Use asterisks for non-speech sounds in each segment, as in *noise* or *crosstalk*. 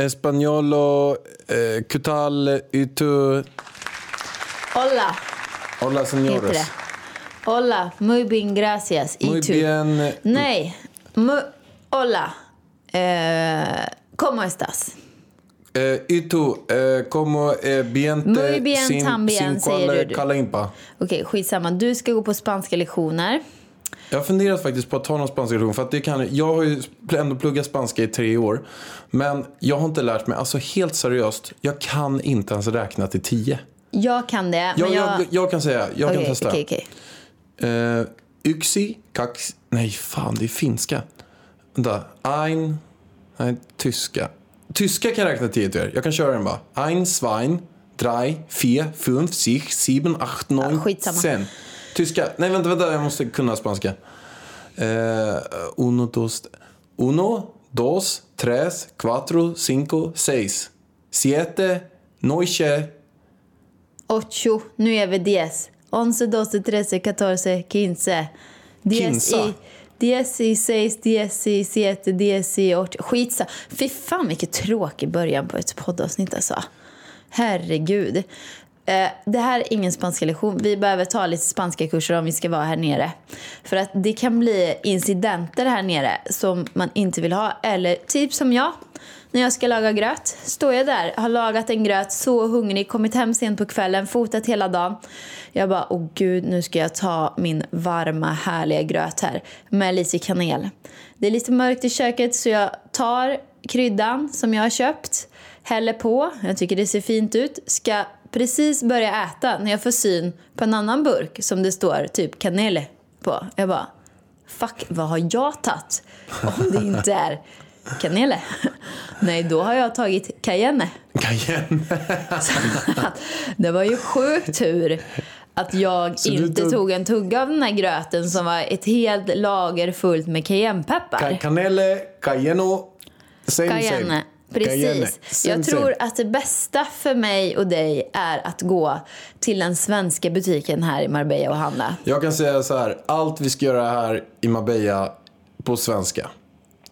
Españolo, eh, ¿qué y tú? Hola, Hola señores. Hola, muy bien, gracias. Y Muy tú? bien. Nej, mu, hola. Eh, ¿Cómo estás? Eh, y tú, eh, como eh, bien te Muy bien sin, también, sin säger cual du. calimpa? Okej, skitsamma. Du ska gå på spanska lektioner. Jag har funderat faktiskt på att ta någon spanska lektion för att det kan, jag har ju ändå pluggat spanska i tre år. Men jag har inte lärt mig, alltså helt seriöst, jag kan inte ens räkna till tio. Jag kan det, Jag, men jag... jag, jag kan säga, jag kan Okej, testa. okej, okej. Eh, yksi, kax, nej fan det är finska. Vänta, ein, nej tyska. Tyska kan jag räkna till er. Jag kan köra den bara. Ein, zwein, drei, vier, fünf, six, sieben, acht, neun, Ja, zehn. Tyska, nej vänta, vänta, jag måste kunna spanska. Eh, uno, dos, uno, dos, tres, cuatro, cinco, seis, siete, noche, Ocho, nueve, diez. Once, doce, trece, catorce, quince. Diez. Diez y seis, y siete, y ocho. Skitsa. Fy fan vilket tråkig början på ett poddavsnitt alltså. Herregud. Eh, det här är ingen spanska lektion. Vi behöver ta lite spanska kurser om vi ska vara här nere. För att det kan bli incidenter här nere som man inte vill ha. Eller typ som jag. När jag ska laga gröt står jag där, har lagat en gröt, så hungrig, kommit hem sent på kvällen, fotat hela dagen. Jag bara, åh gud, nu ska jag ta min varma härliga gröt här med lite kanel. Det är lite mörkt i köket så jag tar kryddan som jag har köpt, häller på, jag tycker det ser fint ut, ska precis börja äta när jag får syn på en annan burk som det står typ kanel på. Jag bara, fuck, vad har jag tagit? Om det inte är kanel. *laughs* Nej, då har jag tagit cayenne. cayenne. *laughs* Det var ju sjukt tur att jag Så inte tog- tog en tugga av den här gröten som var ett helt lager fullt med cayennepeppar. Ca- cayenne, same Cayenne. same. Precis. Jag tror att det bästa för mig och dig är att gå till den svenska butiken här i Marbella och handla. Jag kan säga så här, allt vi ska göra här i Marbella på svenska.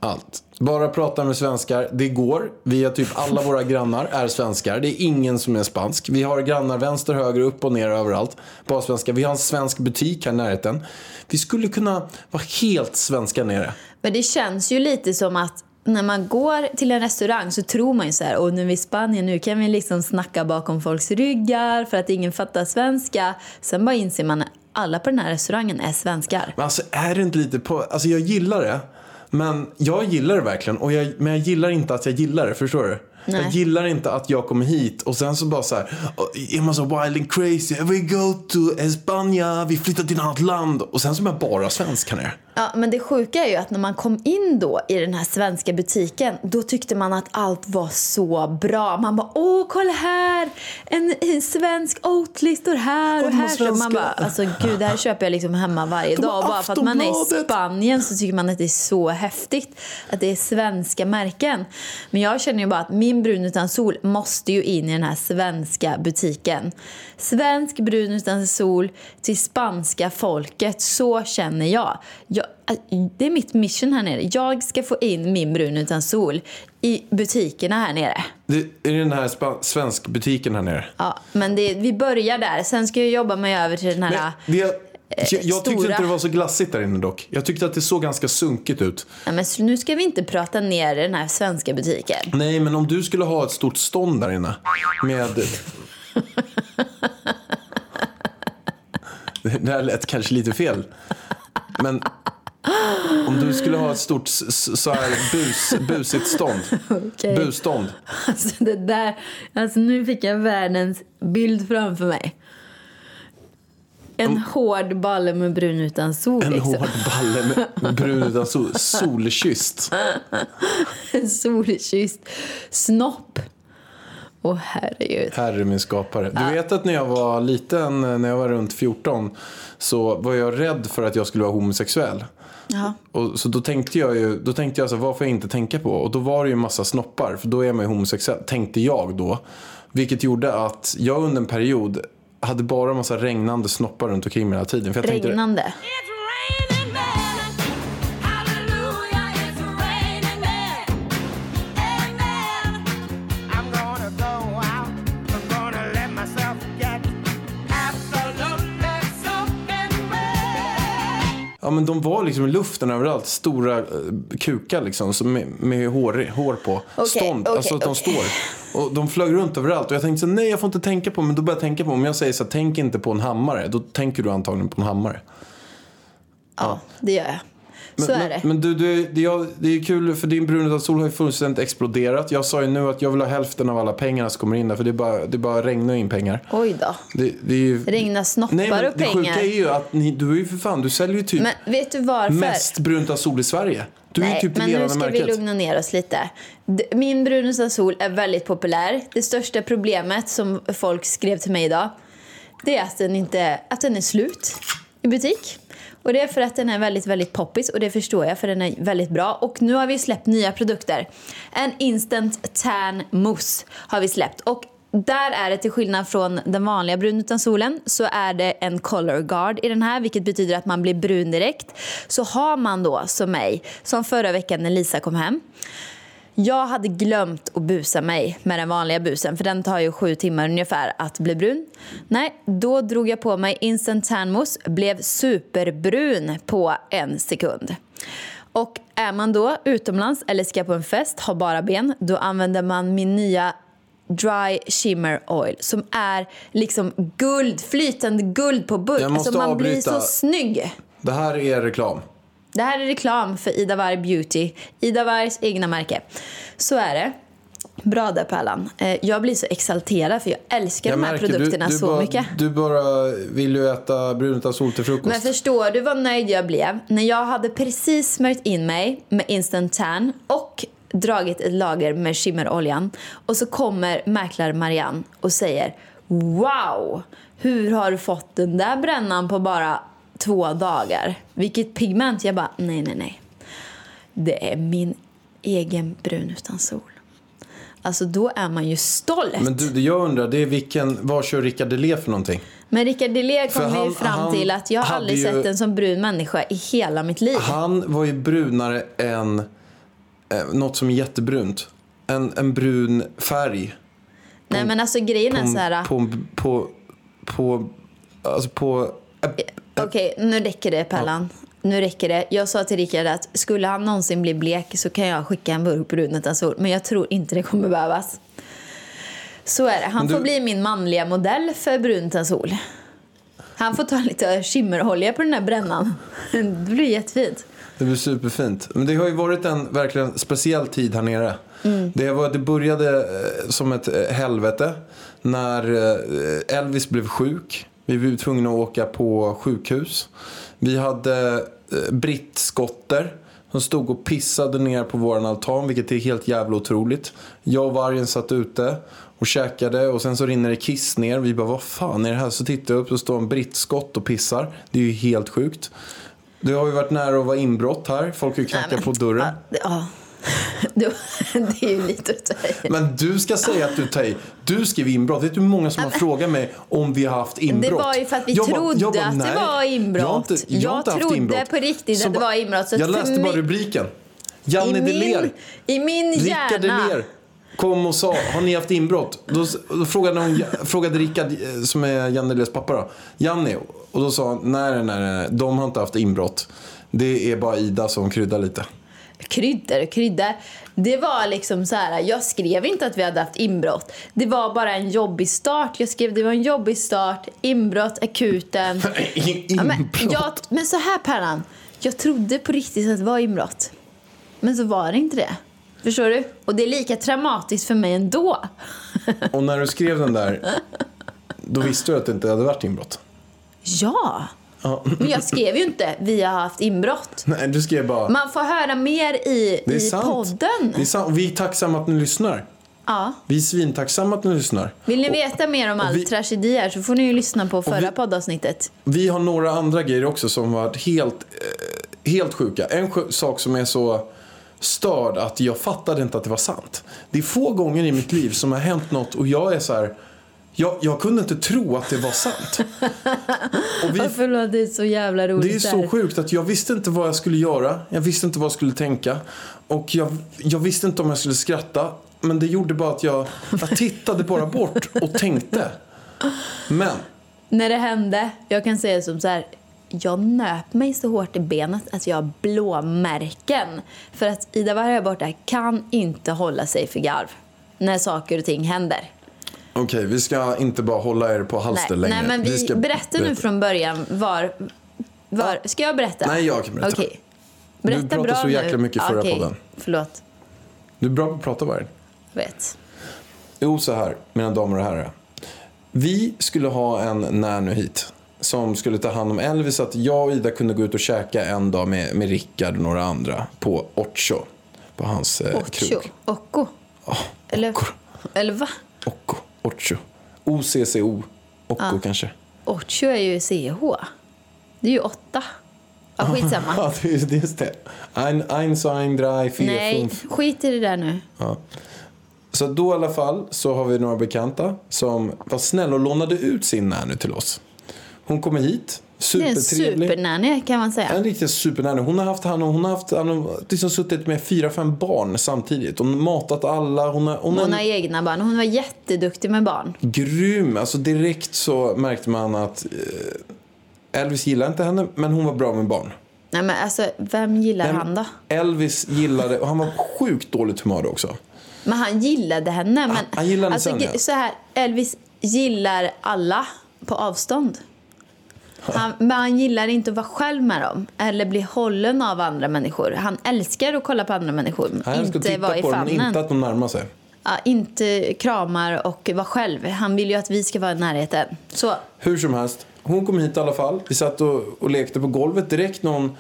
Allt. Bara prata med svenskar. Det går. Vi har typ alla våra grannar är svenskar. Det är ingen som är spansk. Vi har grannar vänster, höger, upp och ner överallt. Bara svenska. Vi har en svensk butik här i närheten. Vi skulle kunna vara helt svenska nere. Men det känns ju lite som att när man går till en restaurang så tror man ju så här, och nu är vi i Spanien, nu kan vi liksom snacka bakom folks ryggar för att ingen fattar svenska. Sen bara inser man att alla på den här restaurangen är svenskar. Men alltså är det inte lite på... Alltså jag gillar det. Men jag gillar det verkligen. Och jag, men jag gillar inte att jag gillar det. Förstår du? Nej. Jag gillar inte att jag kommer hit och sen så bara så här. "Oh, Är man så wild and crazy? We go to España. Vi flyttar till ett annat land. Och sen så är man bara svensk här nere. Ja, men det sjuka är ju att när man kom in då i den här svenska butiken, då tyckte man att allt var så bra. Man bara, åh, kolla här! En, en svensk Oatly står här och här. Så man svenska. bara, alltså gud, det här köper jag liksom hemma varje De dag. Bara för att man är i. Spanien så tycker man att det är så häftigt att det är svenska märken. Men jag känner ju bara att min brun utan sol måste ju in i den här svenska butiken. Svensk brun utan sol till spanska folket, så känner jag. jag det är mitt mission här nere. Jag ska få in min brun utan sol i butikerna här nere. Det är den här spa- svensk butiken här nere. Ja, men det, vi börjar där. Sen ska jag jobba mig över till den här... Det, jag, jag tyckte inte det var så glassigt där inne dock. Jag tyckte att det såg ganska sunkigt ut. Ja, men nu ska vi inte prata ner den här svenska butiken. Nej, men om du skulle ha ett stort stånd där inne med... Det här lät kanske lite fel. Men om du skulle ha ett stort så här bus, busigt stånd. Okej. Busstånd. Alltså det där, alltså nu fick jag världens bild framför mig. En hård balle med brun utan sol. En liksom. hård balle med brun utan sol. Solkysst. En *laughs* solkysst snopp. Åh herregud. Herre min skapare. Du vet att när jag var liten, när jag var runt 14, så var jag rädd för att jag skulle vara homosexuell. Ja. Och, så då tänkte jag ju, då tänkte jag så här, vad får jag inte tänka på? Och då var det ju en massa snoppar, för då är man ju homosexuell, tänkte jag då. Vilket gjorde att jag under en period hade bara en massa regnande snoppar runt omkring mig hela tiden. För jag tänkte, Regnande. It's Ja men de var liksom i luften överallt. Stora eh, kukar liksom. Med, med hår, hår på. Okej, Stånd. okej, alltså att de okej. står. Och de flög runt överallt. Och jag tänkte så nej jag får inte tänka på. Men då började jag tänka på. Om jag säger så tänk inte på en hammare. Då tänker du antagligen på en hammare. Ja, det gör jag. Men, Så är men, det. Men du, du, det, jag, det är kul för din bruna sol har ju fullständigt exploderat. Jag sa ju nu att jag vill ha hälften av alla pengarna som kommer in där. För det är bara, det är bara regnar in pengar. Oj då. Det, det är ju... Regna snoppar Nej, men och det pengar. sjuka är ju att ni, du är ju för fan, du säljer ju typ Men vet du varför? mest brunt av sol i Sverige. Du är ju Nej, typ men nu ska märket. vi lugna ner oss lite. Min brunusa sol är väldigt populär. Det största problemet som folk skrev till mig idag det är att den, inte, att den är slut i butik. Och det är för att den är väldigt, väldigt poppis och det förstår jag för den är väldigt bra. Och nu har vi släppt nya produkter. En instant tan mousse har vi släppt. Och där är det till skillnad från den vanliga brun utan solen så är det en color guard i den här vilket betyder att man blir brun direkt. Så har man då som mig, som förra veckan när Lisa kom hem. Jag hade glömt att busa mig med den vanliga busen för den tar ju sju timmar ungefär att bli brun. Nej, då drog jag på mig instant tan mousse, blev superbrun på en sekund. Och är man då utomlands eller ska på en fest, har bara ben, då använder man min nya Dry Shimmer Oil som är liksom guld, flytande guld på burk. Jag måste Alltså man blir avbryta. så snygg. Det här är reklam. Det här är reklam för Ida Warg Beauty, Ida Wargs egna märke. Så är det. Bra där Pärlan. Eh, Jag blir så exalterad för jag älskar Jag de här produkterna du, du så bara, mycket. Du bara vill ju äta brun utan sol till frukost. Men förstår du vad nöjd jag blev när jag hade precis smörjt in mig med instant tan och dragit ett lager med shimmeroljan och så kommer mäklare Marianne och säger Wow! Hur har du fått den där brännan på bara två dagar? Vilket pigment! Jag bara, nej, nej, nej. Det är min egen brun utan sol. Alltså då är man ju stolt. Men du, det jag undrar, det är vilken, vad kör Rickard Delé för någonting? Men Rickard Delé kom ju fram han till att jag har aldrig ju- sett en som brun människa i hela mitt liv. Han var ju brunare än eh, något som är jättebrunt. En, en brun färg. Nej men alltså grejen är så här. På, på, på, alltså på, äh, Okej, nu räcker det Pellan. Nu räcker det. Jag sa till Rickard att skulle han någonsin bli blek så kan jag skicka en burk brun utan sol. Men jag tror inte det kommer behövas. Så är det. Han du- får bli min manliga modell för brun utan sol. Han får ta lite shimmerolja på den här brännan. *laughs* Det blir jättefint. Det blir superfint. Men det har ju varit en verkligen speciell tid här nere. Det, var, det började eh, som ett eh, helvete när eh, Elvis blev sjuk. Vi var tvungna att åka på sjukhus. Vi hade eh, brittskotter som stod och pissade ner på våran altan, vilket är helt jävla otroligt. Jag och vargen satt ute och käkade och sen så rinner det kiss ner. Vi bara, vad fan är det här? Så tittar jag upp och står en brittskott och pissar. Det är ju helt sjukt. Det har ju varit nära att vara inbrott här. Folk har ju knackat på dörren. Ja, *laughs* det- är ju lite att ta i. Men du ska säga att du tar i. Du skrev inbrott. Vet du hur många som har frågat mig om vi har haft inbrott? Det var ju för att vi Jag bara- trodde jag bara, att det var inbrott. Jag, inte, jag, Jag trodde inbrott. på riktigt Så att det bara- var inbrott, så jag läste bara rubriken. Janne Deler. I min Rickard hjärna. Deler kom och sa, har ni haft inbrott? Då, då frågade, hon, frågade Rickard, eh, som är Janne Delers pappa då, Janne. Och då sa han, nej, nej, nej, nej, de har inte haft inbrott. Det är bara Ida som kryddar lite. Kryddor och kryddor. Det var liksom så här, jag skrev inte att vi hade haft inbrott. Det var bara en jobbig start. Jag skrev det var en jobbig start, inbrott, akuten. *laughs* Ja, men, jag, men så här Pärlan, jag trodde på riktigt att det var inbrott. Men så var det inte det. Förstår du? Och det är lika traumatiskt för mig ändå. *laughs* Och när du skrev den där, då visste du att det inte hade varit inbrott. Ja. Men jag skrev ju inte vi har haft inbrott. Nej, du skrev bara... Man får höra mer i, i sant. podden. Det är sant. Vi är tacksamma att ni lyssnar. Ja. Vi är svintacksamma att ni lyssnar. Vill ni Och veta mer om all vi- tragedi här så får ni ju lyssna på förra vi- poddavsnittet. Vi har några andra grejer också som har varit helt, eh, helt sjuka. En sj- sak som är så störd att jag fattade inte att det var sant. Det är få gånger i mitt liv som har hänt något och jag är så här... Jag, jag kunde inte tro att det var sant. *laughs* Och vi, Ja, förlåt, det är så jävla roligt det är så sjukt att jag visste inte vad jag skulle göra. Jag visste inte vad jag skulle tänka. Och jag, jag visste inte om jag skulle skratta. Men det gjorde bara att jag, jag tittade bara bort och tänkte. Men När det hände, jag kan säga som så här. Jag nöp mig så hårt i benet att jag har blåmärken. För att Ida Warg här borta kan inte hålla sig för garv när saker och ting händer. Okej, vi ska inte bara hålla er på halster Nej, längre. nej men vi, ska berätta nu från början var... var ska jag berätta? Nej, jag kan berätta. Okej. Berätta Du pratade så jäkla nu. mycket förra Okej, podden. Förlåt. Du är bra på att prata. Jag vet. Jo, så här, mina damer och herrar. Vi skulle ha en nanny hit som skulle ta hand om Elvis så att jag och Ida kunde gå ut och käka en dag med, med Rickard och några andra på Ocho. På hans eh, Ocho. krog. Occo. Eller, Occo. eller va? Occo. Ocho. OCCO. Occo kanske. Ocho är ju CH. Det är ju åtta. Ja, skitsamma. *laughs* Ja, just det. Ein, ein, zwei, drei, vier, Nej, fünf. skit i det där nu. Så då i alla fall så har vi några bekanta som var snälla och lånade ut sin nanny till oss. Hon kommer hit, Är en supertrevlig. supernanny kan man säga. En riktig supernanny. Hon har haft hand om, hon har haft hand om, liksom suttit med fyra, fem barn samtidigt. Hon har matat alla. Hon, har, hon, Hon har egna barn. Hon var jätteduktig med barn. grym. Alltså direkt så märkte man att eh, Elvis gillade inte henne, men hon var bra med barn. Nej men alltså, vem gillar Men han då? Elvis gillade, och han var sjukt dåligt humör också. Men han gillade henne. Men, han gillade alltså, sen, ja. så här, Elvis gillar alla på avstånd. Han, men han gillar inte att vara själv med dem eller bli hållen av andra människor. Han älskar att kolla på andra människor, Han ska inte titta vara i på dem, men inte att de närmar sig. Ja, inte kramar och vara själv. Han vill ju att vi ska vara i närheten. Så, Hur som helst, hon kom hit i alla fall. Vi satt och, och lekte på golvet. Direkt när hon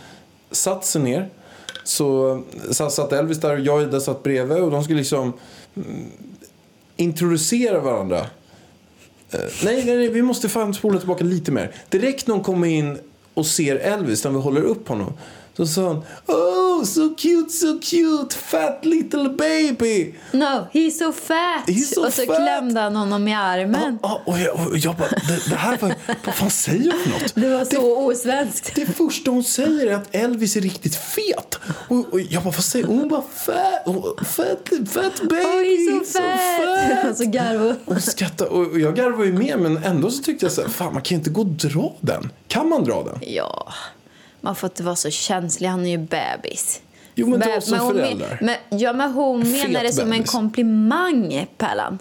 satt sig ner så satt, satt Elvis där och jag och Ida satt bredvid och de skulle liksom mm, introducera varandra. Eh, nej, nej, nej, vi måste fan spola tillbaka lite mer. Direkt när hon kommer in och ser Elvis när vi håller upp honom så sa hon Oh, so cute, so cute, fat little baby. no, he's so fat! He's so och så fat. klämde han honom i armen. Ja, och, jag, och jag bara, det, det här var, vad fan säger hon för något? *laughs* Det var så osvenskt. Det första hon säger är att Elvis är riktigt fet. Och, och jag bara, vad säger hon? Hon bara, fat, oh, fat, fat baby. Oh, he's so so fat! fat. *laughs* Och så garvade Och skrattade. Och jag garvade ju med, men ändå så tyckte jag så här, fan man kan ju inte gå och dra den. Kan man dra den? Ja, man får inte vara så känslig. Han är ju bebis. Jo, men Be- som hon men- föräldrar. Men, ja, men hon Fet menar det som en komplimang, Pärlan.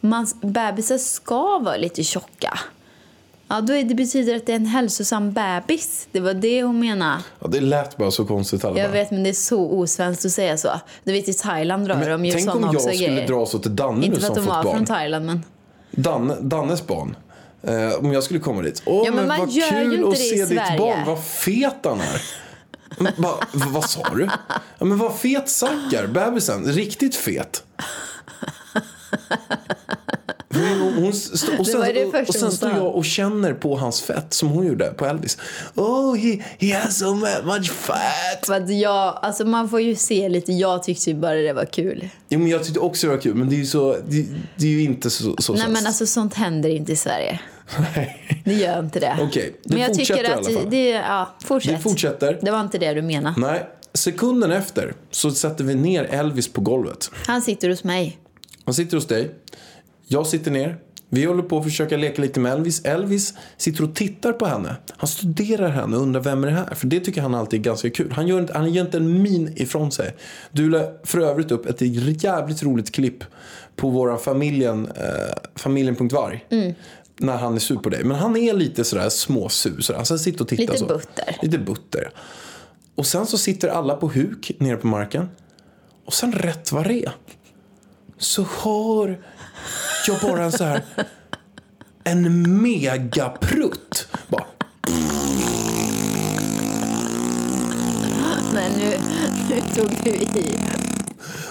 Man, bebisar ska vara lite tjocka. Ja, då är det betyder att det är en hälsosam bebis. Det var det hon menade. Ja, det lät bara så konstigt. Alla Jag vet, men det är så osvenskt att säga så. Du vet, i Thailand drar de ju Tänk om jag också skulle grejer. dra så till Danne Inte nu för att som de var fått från barn. Thailand, men... Danne, Dannes barn. Eh, om jag skulle komma dit. Åh, Ja, men men vad kul att se ditt Sverige. barn. Vad fet han är. Va, va, vad sa du? Ja, men vad fet Zackar, bebisen. Riktigt fet. Hon, hon, st- och sen, och, sen står jag och känner på hans fett som hon gjorde på Elvis. Oh, he, he has so much fat. Att jag, alltså man får ju se lite. Jag tyckte ju bara det var kul. Jo, men jag tyckte också det var kul, men det är ju, så, det, det är ju inte så, så Nej men alltså sånt händer inte i Sverige. Det gör inte det. Okej, det men jag tycker i att fall. det, ja, fortsätt. Vi fortsätter. Det var inte det du menade. Nej, sekunden efter så sätter vi ner Elvis på golvet. Han sitter hos mig. Han sitter hos dig. Jag sitter ner. Vi håller på att försöka leka lite med Elvis. Elvis sitter och tittar på henne. Han studerar henne och undrar vem är det här? För det tycker han alltid är ganska kul. Han gör, inte- han gör inte en min ifrån sig. Du la för övrigt upp ett jävligt roligt klipp på våran familjen, eh, familjen.varg när han är sur på dig. Men han är lite sådär småsur. Sådär. Han sitter och tittar lite så. butter. Lite butter. Och sen så sitter alla på huk nere på marken. Och sen rätt vad det så hör jag bara en så här en megaprutt. Bara. Nej, nu, nu tog du i.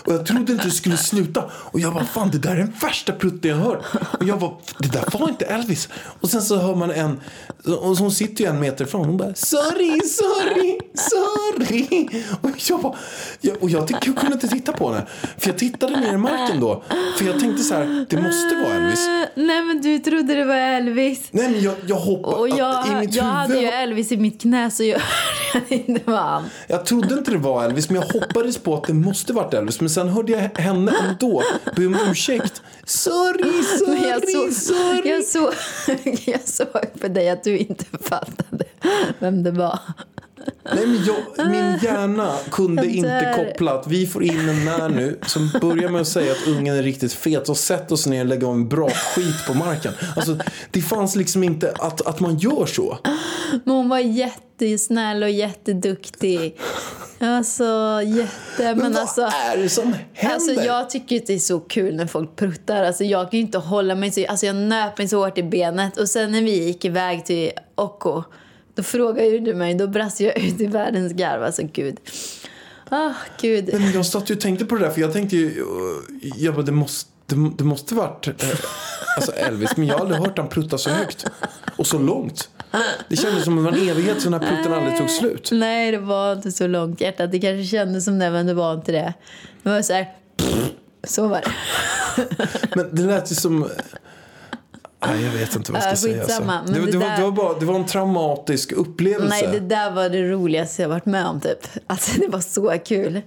Och jag trodde inte det skulle sluta. Och jag bara, fan det där är den värsta prutten jag hör. Och jag bara, det där var inte Elvis. Och sen så hör man en, och hon sitter ju en meter ifrån. Hon bara, sorry, sorry, sorry. Och jag bara, jag, och jag, jag kunde inte titta på henne. För jag tittade ner i marken då. För jag tänkte så här, det måste vara Elvis. Nej, men du trodde det var Elvis. Nej men jag, jag hoppade, Och jag, i mitt jag hade ju huvud. Elvis i mitt knä så jag *laughs* hörde inte vad han. Jag trodde inte det var Elvis, men jag hoppades på att det måste varit Elvis. Men sen hörde jag henne ändå be om ursäkt. Sorry, sorry, *laughs* Men jag såg, sorry. jag, såg, *laughs* jag såg på dig att du inte fattade vem det var. Nej, men jag, min hjärna kunde inte koppla att vi får in en när nu som börjar med att säga att ungen är riktigt fet och sätt oss ner och lägga en bra skit på marken. Alltså, det fanns liksom inte att, att man gör så. Men hon var jättesnäll och jätteduktig. Alltså, jätte... Men vad alltså... är det som händer? Alltså jag tycker att det är så kul när folk pruttar. Alltså jag kan ju inte hålla mig så... Alltså jag nöp mig så hårt i benet. Och sen när vi gick iväg till Occo, då frågade du mig, då brast jag ut i världens garv. Alltså gud. Ah, gud. Men jag satt ju och tänkte på det där för jag tänkte ju, jag bara, det måste, det, det måste varit eh, alltså Elvis, men jag har aldrig hört han prutta så högt och så långt. Det kändes som en evighet så den här prutten aldrig tog slut. Nej, det var inte så långt hjärtat. Det kanske kändes som det, men det var inte det. Det var så här... Så var det. Men det lät ju som, nej jag vet inte vad jag ska Äh, säga. Alltså. Det, det det, var, där- det, var bara, det var en traumatisk upplevelse. Nej, det där var det roligaste jag varit med om typ. Alltså det var så kul.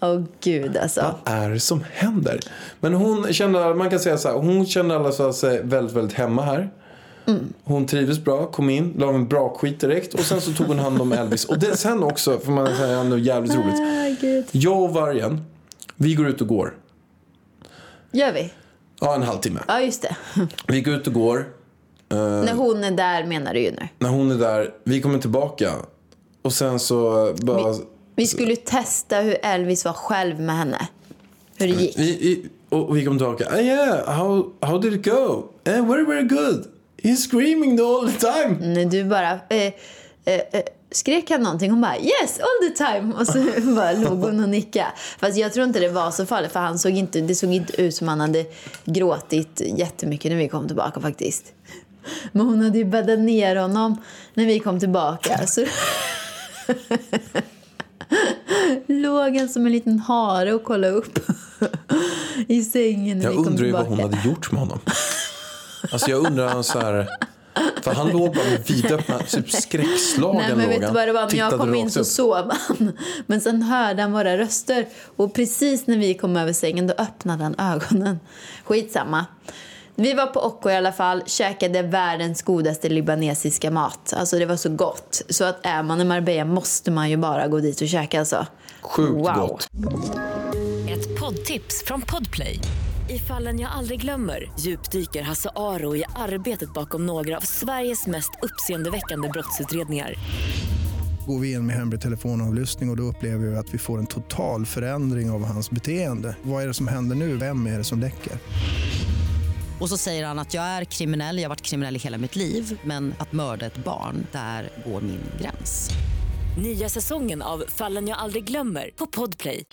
Åh gud alltså. Vad är det som händer? Men hon kände, man kan säga så här, hon kände alla så sig väldigt, väldigt hemma här. Mm. Hon trivdes bra, kom in, la en bra skit direkt och sen så tog hon hand om Elvis. Och det sen också, får man säga, ändå jävligt roligt. Ah, gud. Jag och vargen, vi går ut och går. Gör vi? Ja, en halvtimme. Ja, just det. Vi går ut och går. Eh, När hon är där menar du ju nu. när hon är där, vi kommer tillbaka. Och sen så bara... Vi, vi skulle testa hur Elvis var själv med henne. Hur det gick. Vi, vi, och vi kom tillbaka. Ah, yeah, how, how did it go? Eh, very, very good. He's screaming all the time. Nej, du bara... Eh, eh, eh, skrek han någonting? Hon bara yes, all the time. Och så *laughs* bara låg hon och nickade. Fast jag tror inte det var så farligt för han såg inte, det såg inte ut som han hade gråtit jättemycket när vi kom tillbaka faktiskt. Men hon hade ju bäddat ner honom när vi kom tillbaka. Så *laughs* låg han som en liten hare och kollade upp i sängen när Jag vi kom undrar ju vad hon hade gjort med honom. Alltså jag undrar så här... För han låg bara med vidöppna, typ skräckslagen Nej, men vet du vad det var? När jag kom in så upp. sov han. Men sen hörde han våra röster. Och precis när vi kom över sängen då öppnade han ögonen. Skitsamma. Vi var på Occo i alla fall, käkade världens godaste libanesiska mat. Alltså det var så gott. Så att är man i Marbella måste man ju bara gå dit och käka alltså. Sjukt Wow. gott. Ett poddtips från Podplay. I fallen jag aldrig glömmer djupdyker Hasse Aro i arbetet bakom några av Sveriges mest uppseendeväckande brottsutredningar. Går vi in med hemlig telefonavlyssning och, och då upplever vi att vi får en total förändring av hans beteende. Vad är det som händer nu? Vem är det som läcker? Och så säger han att jag är kriminell, jag har varit kriminell i hela mitt liv men att mörda ett barn, där går min gräns. Nya säsongen av Fallen jag aldrig glömmer på Podplay.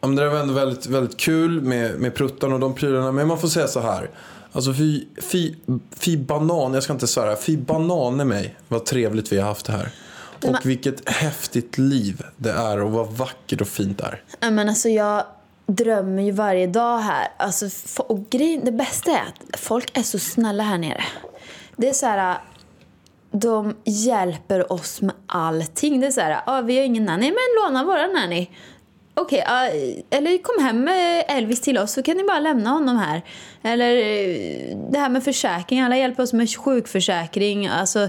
Ja, men det där var ändå väldigt, väldigt kul med, med pruttan och de prylarna. Men man får säga så här. Alltså fy, fy, fy banan, jag ska inte svära. Fy banan i mig vad trevligt vi har haft det här. Och vilket häftigt liv det är och vad vackert och fint det är. Men alltså jag drömmer ju varje dag här. Alltså, och grejen, det bästa är att folk är så snälla här nere. Det är så här... Äh, de hjälper oss med allting. Det är så här, äh, ah, vi har ingen nanny, men låna vår. nanny. Okej, ah, eller kom hem med Elvis till oss så kan ni bara lämna honom här. Eller det här med försäkring, alla hjälper oss med sjukförsäkring. Alltså,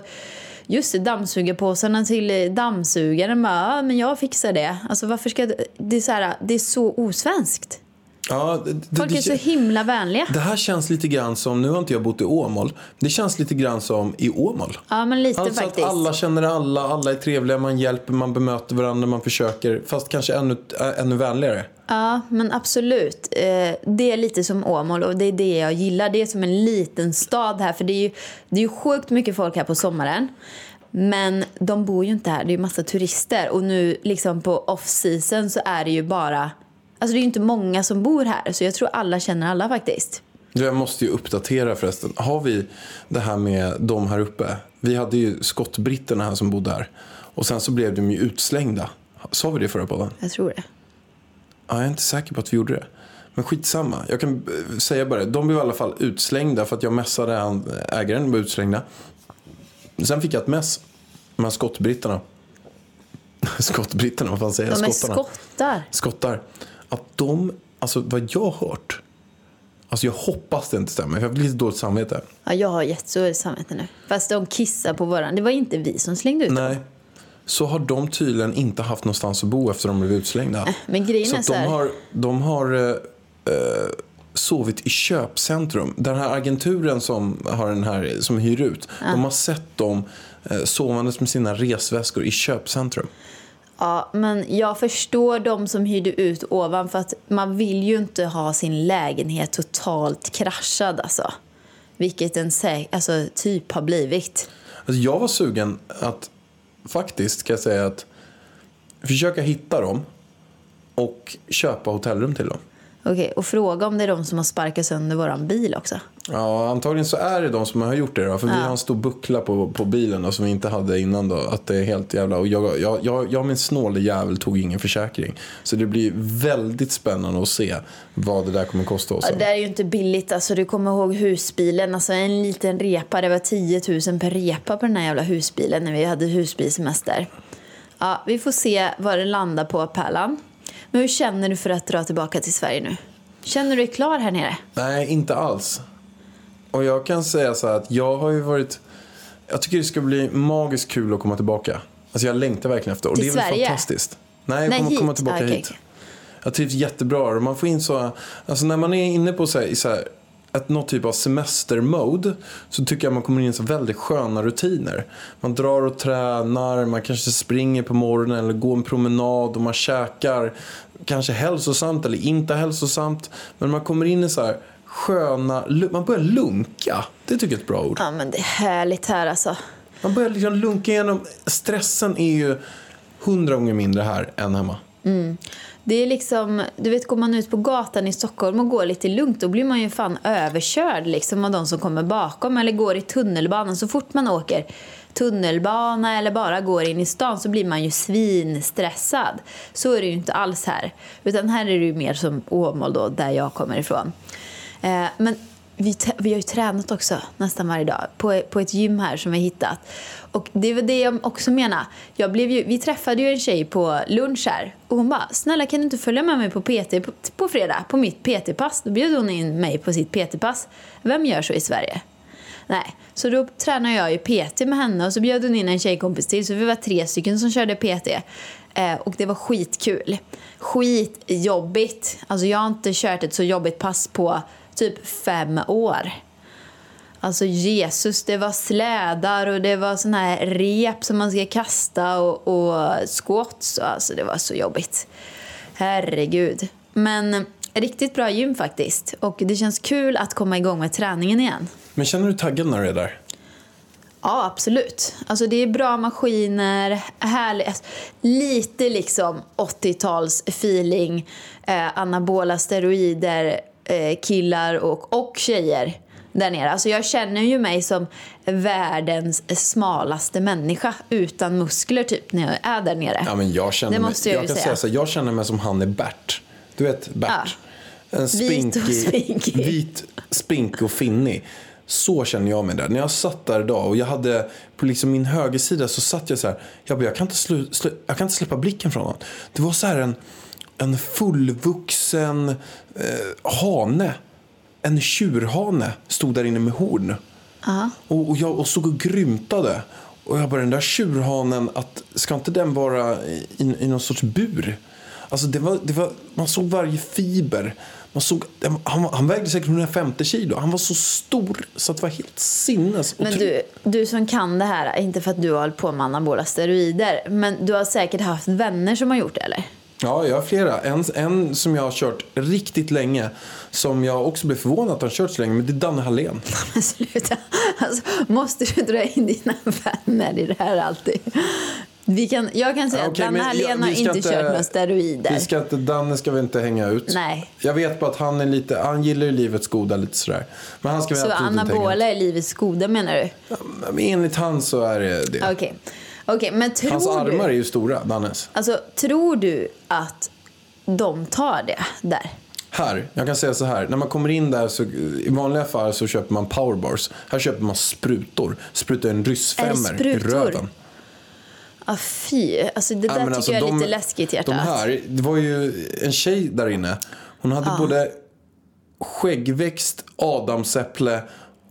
just det, dammsugarpåsarna till eh, dammsugaren. Bara, men jag fixar det. Alltså varför ska det, det är så här, det är så osvenskt. Ja, det, Folk är så himla vänliga. det här känns lite grann som, nu har inte jag bott i Åmål. Det känns lite grann som i Åmål. Ja, men lite Alltså faktiskt. att alla känner alla, alla är trevliga, man hjälper, man bemöter varandra, man försöker. Fast kanske ännu, äh, ännu vänligare. Ja, men absolut. Eh, det är lite som Åmål och det är det jag gillar. Det är som en liten stad här för det är ju, det är ju sjukt mycket folk här på sommaren. Men de bor ju inte här, det är ju massa turister. Och nu liksom på off-season så är det ju bara... Alltså det är ju inte många som bor här, så jag tror alla känner alla faktiskt. Jag måste ju uppdatera förresten. Har vi det här med de här uppe? Vi hade ju skottbritterna här som bodde här. Och sen så blev de ju utslängda. Sa vi det i förra podden? Jag tror det. Ja, jag är inte säker på att vi gjorde det. Men skitsamma. Jag kan eh, säga bara. De blev i alla fall utslängda för att jag messade han, ägaren var utslängda. Sen fick jag ett mess med skottbritterna. *laughs* skottbritterna, vad fan säger jag? De är Skottarna. skottar. skottar. Att de, alltså vad jag har hört. Alltså jag hoppas det inte stämmer, för jag blir lite dåligt samvete. Ja, jag har jättedåligt samvete nu. Fast de kissar på varandra. Det var inte vi som slängde ut dem. Nej. Så har de tydligen inte haft någonstans att bo efter de blev utslängda. Men grejen så är att så de här. har, de har eh, eh, sovit i köpcentrum. Den här agenturen som, har den här, som hyr ut, de har sett dem eh, sovandes med sina resväskor i köpcentrum. Ja, men jag förstår de som hyrde ut ovan för att man vill ju inte ha sin lägenhet totalt kraschad alltså. Vilket en sä- alltså, typ har blivit. Alltså jag var sugen att faktiskt kan jag säga att försöka hitta dem och köpa hotellrum till dem. Okej, och fråga om det är de som har sparkat sönder våran bil också. Ja, antagligen så är det de som har gjort det då. För vi har en stor buckla på, på bilen då, som vi inte hade innan då. Att det är helt jävla... Och jag, jag, jag, jag min snåle jävel tog ingen försäkring. Så det blir väldigt spännande att se vad det där kommer kosta oss. Ja, det är ju inte billigt. Alltså, du kommer ihåg husbilen. Alltså, en liten repa, det var 10 000 per repa på den här jävla husbilen när vi hade husbilsemester. Ja, vi får se vad det landar på, Pärlan. Men hur känner du för att dra tillbaka till Sverige nu? Känner du dig klar här nere? Nej, inte alls. Och jag kan säga så här att jag har ju varit... Jag tycker det ska bli magiskt kul att komma tillbaka. Alltså jag längtar verkligen efter. Och Till det är väl Sverige? fantastiskt. Nej, jag Nej, kommer komma hit. tillbaka Ah, okej, hit. Jag trivs jättebra. Och man får in så... Alltså när man är inne på så här, så här, ett, något typ av semestermode så tycker jag man kommer in i så väldigt sköna rutiner. Man drar och tränar, man kanske springer på morgonen eller går en promenad och man käkar kanske hälsosamt eller inte hälsosamt. Men man kommer in i så här sköna, man börjar lunka. Det tycker jag är ett bra ord. Ja, men det är härligt här alltså. Man börjar liksom lunka igenom, stressen är ju hundra gånger mindre här än hemma. Det är liksom, du vet går man ut på gatan i Stockholm och går lite lugnt då blir man ju fan överkörd liksom av de som kommer bakom eller går i tunnelbanan. Så fort man åker tunnelbana eller bara går in i stan så blir man ju svinstressad. Så är det ju inte alls här. Utan här är det ju mer som Åmål då, där jag kommer ifrån. Eh, men vi, vi har ju tränat också nästan varje dag på, på ett gym här som vi har hittat. Och det var det jag också menar. Jag blev ju, vi träffade ju en tjej på lunch här och hon bara “Snälla kan du inte följa med mig på PT på, på fredag, på mitt PT-pass?” Då bjöd hon in mig på sitt PT-pass. Vem gör så i Sverige? Nej, så då tränade jag ju PT med henne och så bjöd hon in en tjejkompis till så vi var tre stycken som körde PT. Eh, och det var skitkul. Skitjobbigt. Alltså jag har inte kört ett så jobbigt pass på typ fem år. Alltså Jesus, det var slädar och det var såna här rep som man ska kasta och, och squats. Alltså det var så jobbigt. Herregud. Men riktigt bra gym faktiskt. Och det känns kul att komma igång med träningen igen. Men känner du taggad när du är där? Ja, absolut. Alltså det är bra maskiner, härligt. alltså, Lite liksom 80-tals feeling, eh, anabola steroider, eh, killar och, och tjejer där nere. Alltså jag känner ju mig som världens smalaste människa utan muskler typ när jag är där nere. Ja, men jag känner Det mig, måste jag ju kan säga. säga så, jag känner mig som han är Bert. Du vet Bert? En Vit och spinkig, spinkig. *laughs* vit, spinkig och finnig. Så känner jag mig där. När jag satt där idag och jag hade på liksom min högersida så satt jag så här. Jag, bara, jag, kan, inte slu, slu, jag kan inte släppa blicken från honom. Det var så här en, en fullvuxen eh, hane. En tjurhane stod där inne med horn. Och, och jag och stod och grymtade. Och jag bara, den där tjurhanen, att, ska inte den vara i, i, någon sorts bur? Alltså det var, det var, man såg varje fiber. Man såg, han, han vägde säkert 150 kilo. Han var så stor så att det var helt sinnes. Men du, du som kan det här, inte för att du har hållit på med anabola steroider, men du har säkert haft vänner som har gjort det eller? Ja, jag har flera. En, en som jag har kört riktigt länge. Som jag också blev förvånad att han kört så länge. Men det är Danne Hallén. *laughs* Men sluta. Alltså, måste du dra in dina vänner i det här alltid? Vi kan, jag kan säga Ja, att okej, Danne Hallén ja, har inte, kört några steroider. Vi ska inte, Danne ska vi inte hänga ut. Nej. Jag vet bara att han är lite, han gillar ju livets goda lite sådär. Men han ska vi Så anabola är livets goda menar du? Men enligt han så är det det. Okej. Okej, men tror Hans du... armar är ju stora, Dannes. Alltså, tror du att de tar det där? Här, jag kan säga så här. När man kommer in där så i vanliga fall så köper man powerbars. Här köper man sprutor. Sprutar en ryssfemmer i röven. Ah, fy. Alltså, det där men tycker alltså, jag är de- lite läskigt hjärtat. De här, det var ju en tjej där inne. Hon hade både skäggväxt, adamsäpple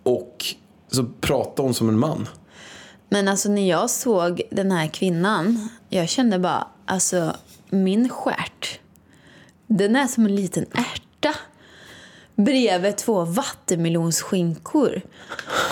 och så pratade hon som en man. Men alltså när jag såg den här kvinnan, jag kände bara, alltså min stjärt, den är som en liten ärta bredvid två vattenmelonsskinkor.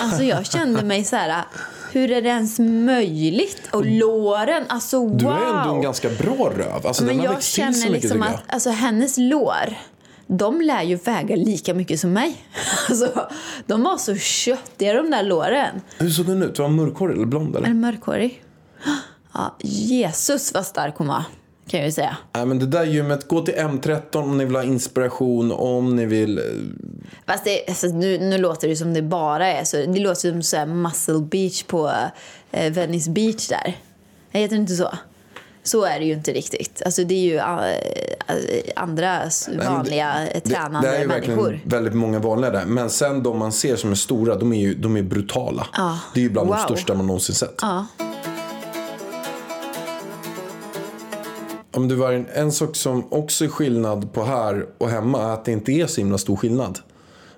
Alltså jag kände mig så här, hur är det ens möjligt? Och låren, alltså wow! Du är ändå en ganska bra röv. Alltså, Men den har jag växt till så känner mycket liksom att jag. alltså, hennes lår, de lär ju väga lika mycket som mig. *laughs* Alltså, de var så köttiga de där låren. Hur såg den ut? Var hon mörkhårig eller blond? Eller? Den mörkhårig? *gasps* Ja, Jesus vad stark hon var, kan jag ju säga. Nej, men det där gymmet, gå till M13 om ni vill ha inspiration, om ni vill... eh, Fast det, alltså, nu, nu låter det som det bara är så. Det låter som så här muscle beach på eh, Venice Beach där. Jag heter det inte så? Så är det ju inte riktigt. Alltså, det är ju eh, andra vanliga eh, tränande det, det är människor. verkligen väldigt många vanliga där. Men sen de man ser som är stora, de är ju de är brutala. Ja. Det är ju bland Wow. de största man någonsin sett. Ja. Om det var en, en sak som också är skillnad på här och hemma är att det inte är så himla stor skillnad.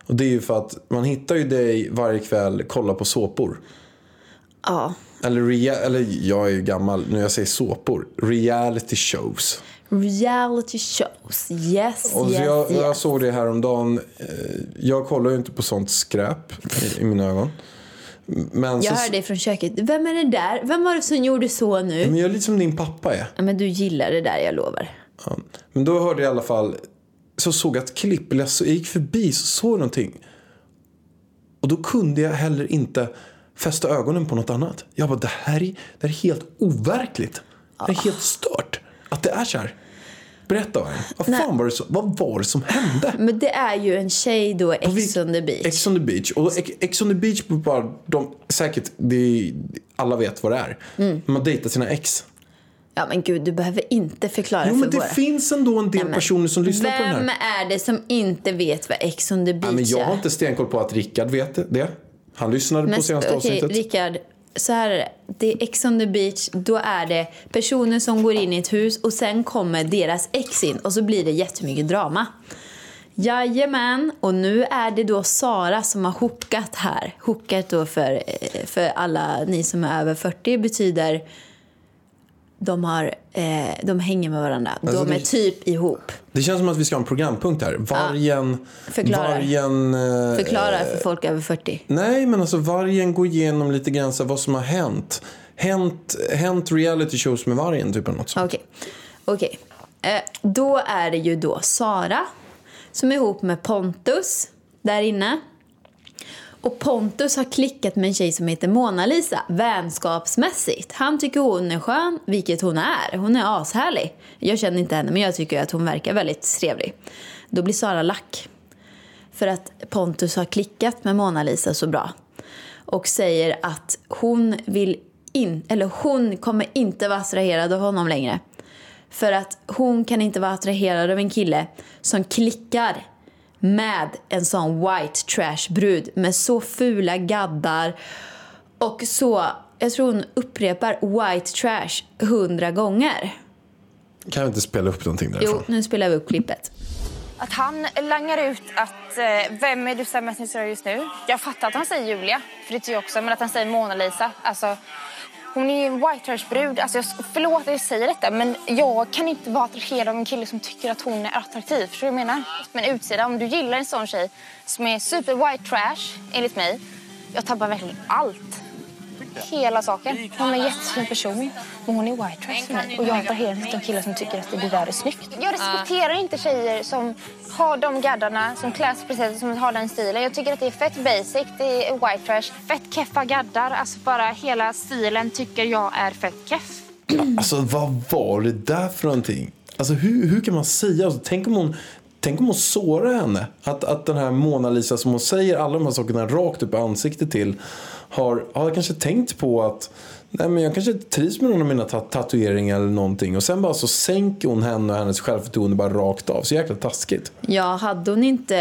Och det är ju för att man hittar ju dig varje kväll kolla på såpor. ja. Eller, rea, eller jag är ju gammal när jag säger såpor. Reality shows. Reality shows. Yes, Och yes, jag, jag yes. såg det häromdagen. Eh, Jag kollar ju inte på sånt skräp i, i mina ögon. Men, så, Jag hörde från köket. Vem är det där? Vem var det som gjorde så nu? men jag är lite som din pappa är. Ja, men du gillar det där, jag lovar. Ja. Men då hörde jag i alla fall, så såg jag ett klipp, eller jag jag gick förbi så såg jag någonting. Och då kunde jag heller inte fästa ögonen på något annat. Jag bara, det här är, det här är helt overkligt. Det är helt stört att det är så här. Berätta vad Nej. fan var det, så, vad var det som hände? Men det är ju en tjej då, Ex on the beach. Ex on the beach. Och Ex- on the beach, bara, de, säkert, det alla vet vad det är. Mm. Man dejtar sina ex. Ja men gud, du behöver inte förklara Jo för men det våra. finns ändå en del Nej, personer som lyssnar på den här. Vem är det som inte vet vad Ex on the beach Ja, men jag har inte stenkoll på att Rickard vet det. Han lyssnade på senaste okej, avsnittet. Rickard. Så här är det. Det är Ex on the beach. Då är det personer som går in i ett hus och sen kommer deras ex in och så blir det jättemycket drama. Jajamän, och nu är det då Sara som har hookat här. Hookat då för, eh, för alla ni som är över 40 betyder de, har, eh, de hänger med varandra. Alltså, de är det- typ ihop. Det känns som att vi ska ha en programpunkt här. Vargen... Förklara. Vargen... eh, Förklara för folk över 40. Nej, men alltså vargen går igenom lite grann så vad som har hänt. Hänt, hänt reality shows med vargen, typ eller något sånt. Okej. Okej. Eh, då är det ju då Sara som är ihop med Pontus där inne. Och Pontus har klickat med en tjej som heter Mona Lisa vänskapsmässigt. Han tycker hon är skön, vilket hon är. Hon är ashärlig. Jag känner inte henne, men jag tycker att hon verkar väldigt trevlig. Då blir Sara lack. För att Pontus har klickat med Mona Lisa så bra. Och säger att hon vill in, eller hon kommer inte vara attraherad av honom längre. För att hon kan inte vara attraherad av en kille som klickar med en sån white trash brud med så fula gaddar och så, jag tror hon upprepar white trash hundra gånger. Kan vi inte spela upp någonting därifrån? Jo, nu spelar vi upp klippet. Att han langar ut att eh, vem är du som är mest intresserad just nu? Jag fattar att han säger Julia, för det tycker jag också, men att han säger Mona Lisa. Alltså, hon är ju en white trash brud. Alltså, jag, förlåt att jag säger detta, men jag kan inte vara attraherad av en kille som tycker att hon är attraktiv. Förstår du vad jag menar? Men utsidan, om du gillar en sån tjej som är super white trash, enligt mig, jag tappar verkligen allt hela saken. Hon är en jättefin person, men hon är white trash för mig. Och jag attraherar inte en kille som tycker att det där är snyggt. Jag respekterar inte tjejer som har de gaddarna, som klär sig precis som har den stilen. Jag tycker att det är fett basic, det är white trash. Fett keffa gaddar, alltså bara hela stilen tycker jag är fett keff. Alltså vad var det där för någonting? Alltså hur, hur kan man säga? Alltså, tänk, om hon, tänk om hon sårar henne. Att, att den här Mona Lisa som hon säger alla de här sakerna rakt upp i ansiktet till. Har, har kanske tänkt på att Nej, men jag kanske inte trivs med någon av mina tat tatueringar eller någonting. Och sen bara så sänker hon henne och hennes självförtroende bara rakt av. Så jäkla taskigt. Ja, hade hon inte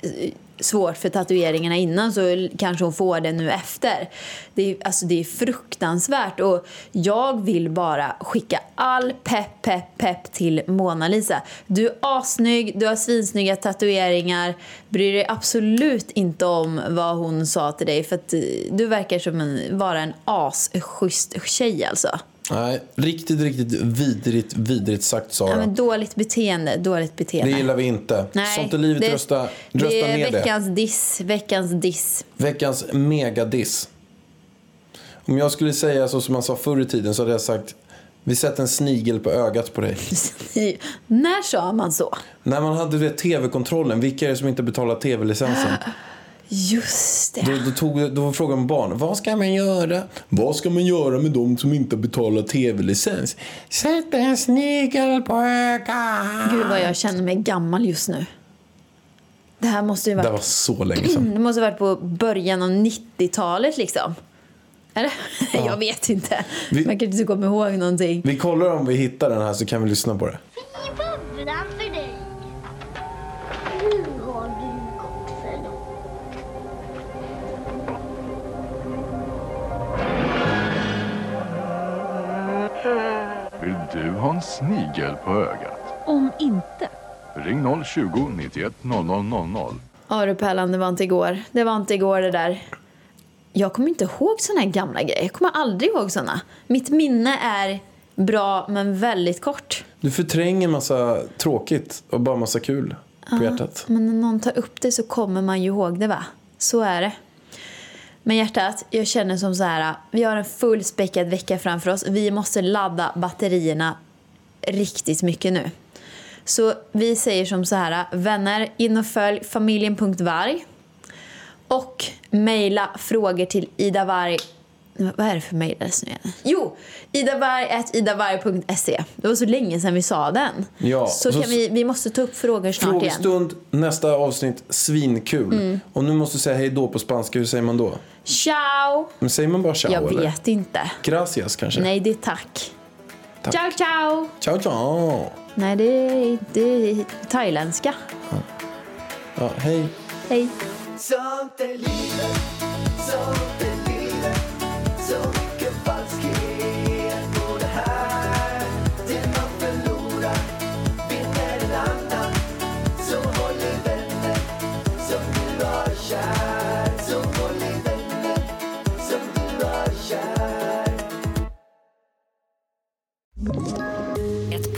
eh, svårt för tatueringarna innan så kanske hon får det nu efter. Det är, alltså, det är fruktansvärt och jag vill bara skicka all pepp, pepp, pepp till Mona Lisa. Du är assnygg, du har svinsnygga tatueringar. Bryr dig absolut inte om vad hon sa till dig för att du verkar som en, vara en asschysst tjej alltså. Nej, riktigt, riktigt vidrigt, vidrigt sagt Sara. Ja, men dåligt beteende, dåligt det beteende. gillar vi inte. Nej, Sånt är livet, det- rösta, rösta det är ner det. veckans diss, veckans diss. Veckans megadiss. Om jag skulle säga så som man sa förr i tiden så hade jag sagt vi sätter en snigel på ögat på dig. *laughs* När sa man så? När man hade det tv-kontrollen, vilka är det som inte betalar tv-licensen? *laughs* Just det. Då, då, tog, då var frågan om barn, vad ska man göra? Vad ska man göra med de som inte betalar tv-licens? Sätt en snigel på ögat. Gud vad jag känner mig gammal just nu. Det här måste ju Det varit, var så länge sedan. *clears throat* det måste ha varit på början av 90-talet liksom. Eller? *laughs* Jag vet inte. Vi- Man kanske inte kommer ihåg någonting. Vi kollar om vi hittar den här så kan vi lyssna på det. I bubblan du ha en snigel på ögat? Om inte. Ring 020 91 00 00. Ja du Pärlan, det var inte igår. Det var inte igår det där. Jag kommer inte ihåg såna här gamla grejer. Jag kommer aldrig ihåg såna. Mitt minne är bra men väldigt kort. Du förtränger massa tråkigt och bara massa kul på hjärtat. Men när någon tar upp det så kommer man ju ihåg det va? Så är det. Men hjärtat, jag känner som så här. Vi har en fullspäckad vecka framför oss. Vi måste ladda batterierna riktigt mycket nu. Så vi säger som så här. Vänner, in och följ familjen.varg. Och mejla frågor till Ida Varg. Vad är det för mejladress nu igen? Jo! idavarg.idavarg.se Det var så länge sedan vi sa den. Ja, så så- kan vi, vi måste ta upp frågor snart igen. Frågestund, nästa avsnitt, svinkul. Mm. Och nu måste du säga hej då på spanska, hur säger man då? Ciao! Men säger man bara ciao Jag eller? vet inte. Gracias kanske? Nej, det är tack. Tack. Ciao, ciao! Ciao, ciao. Nej, det är, det är thailändska. Ja, hej. Hej.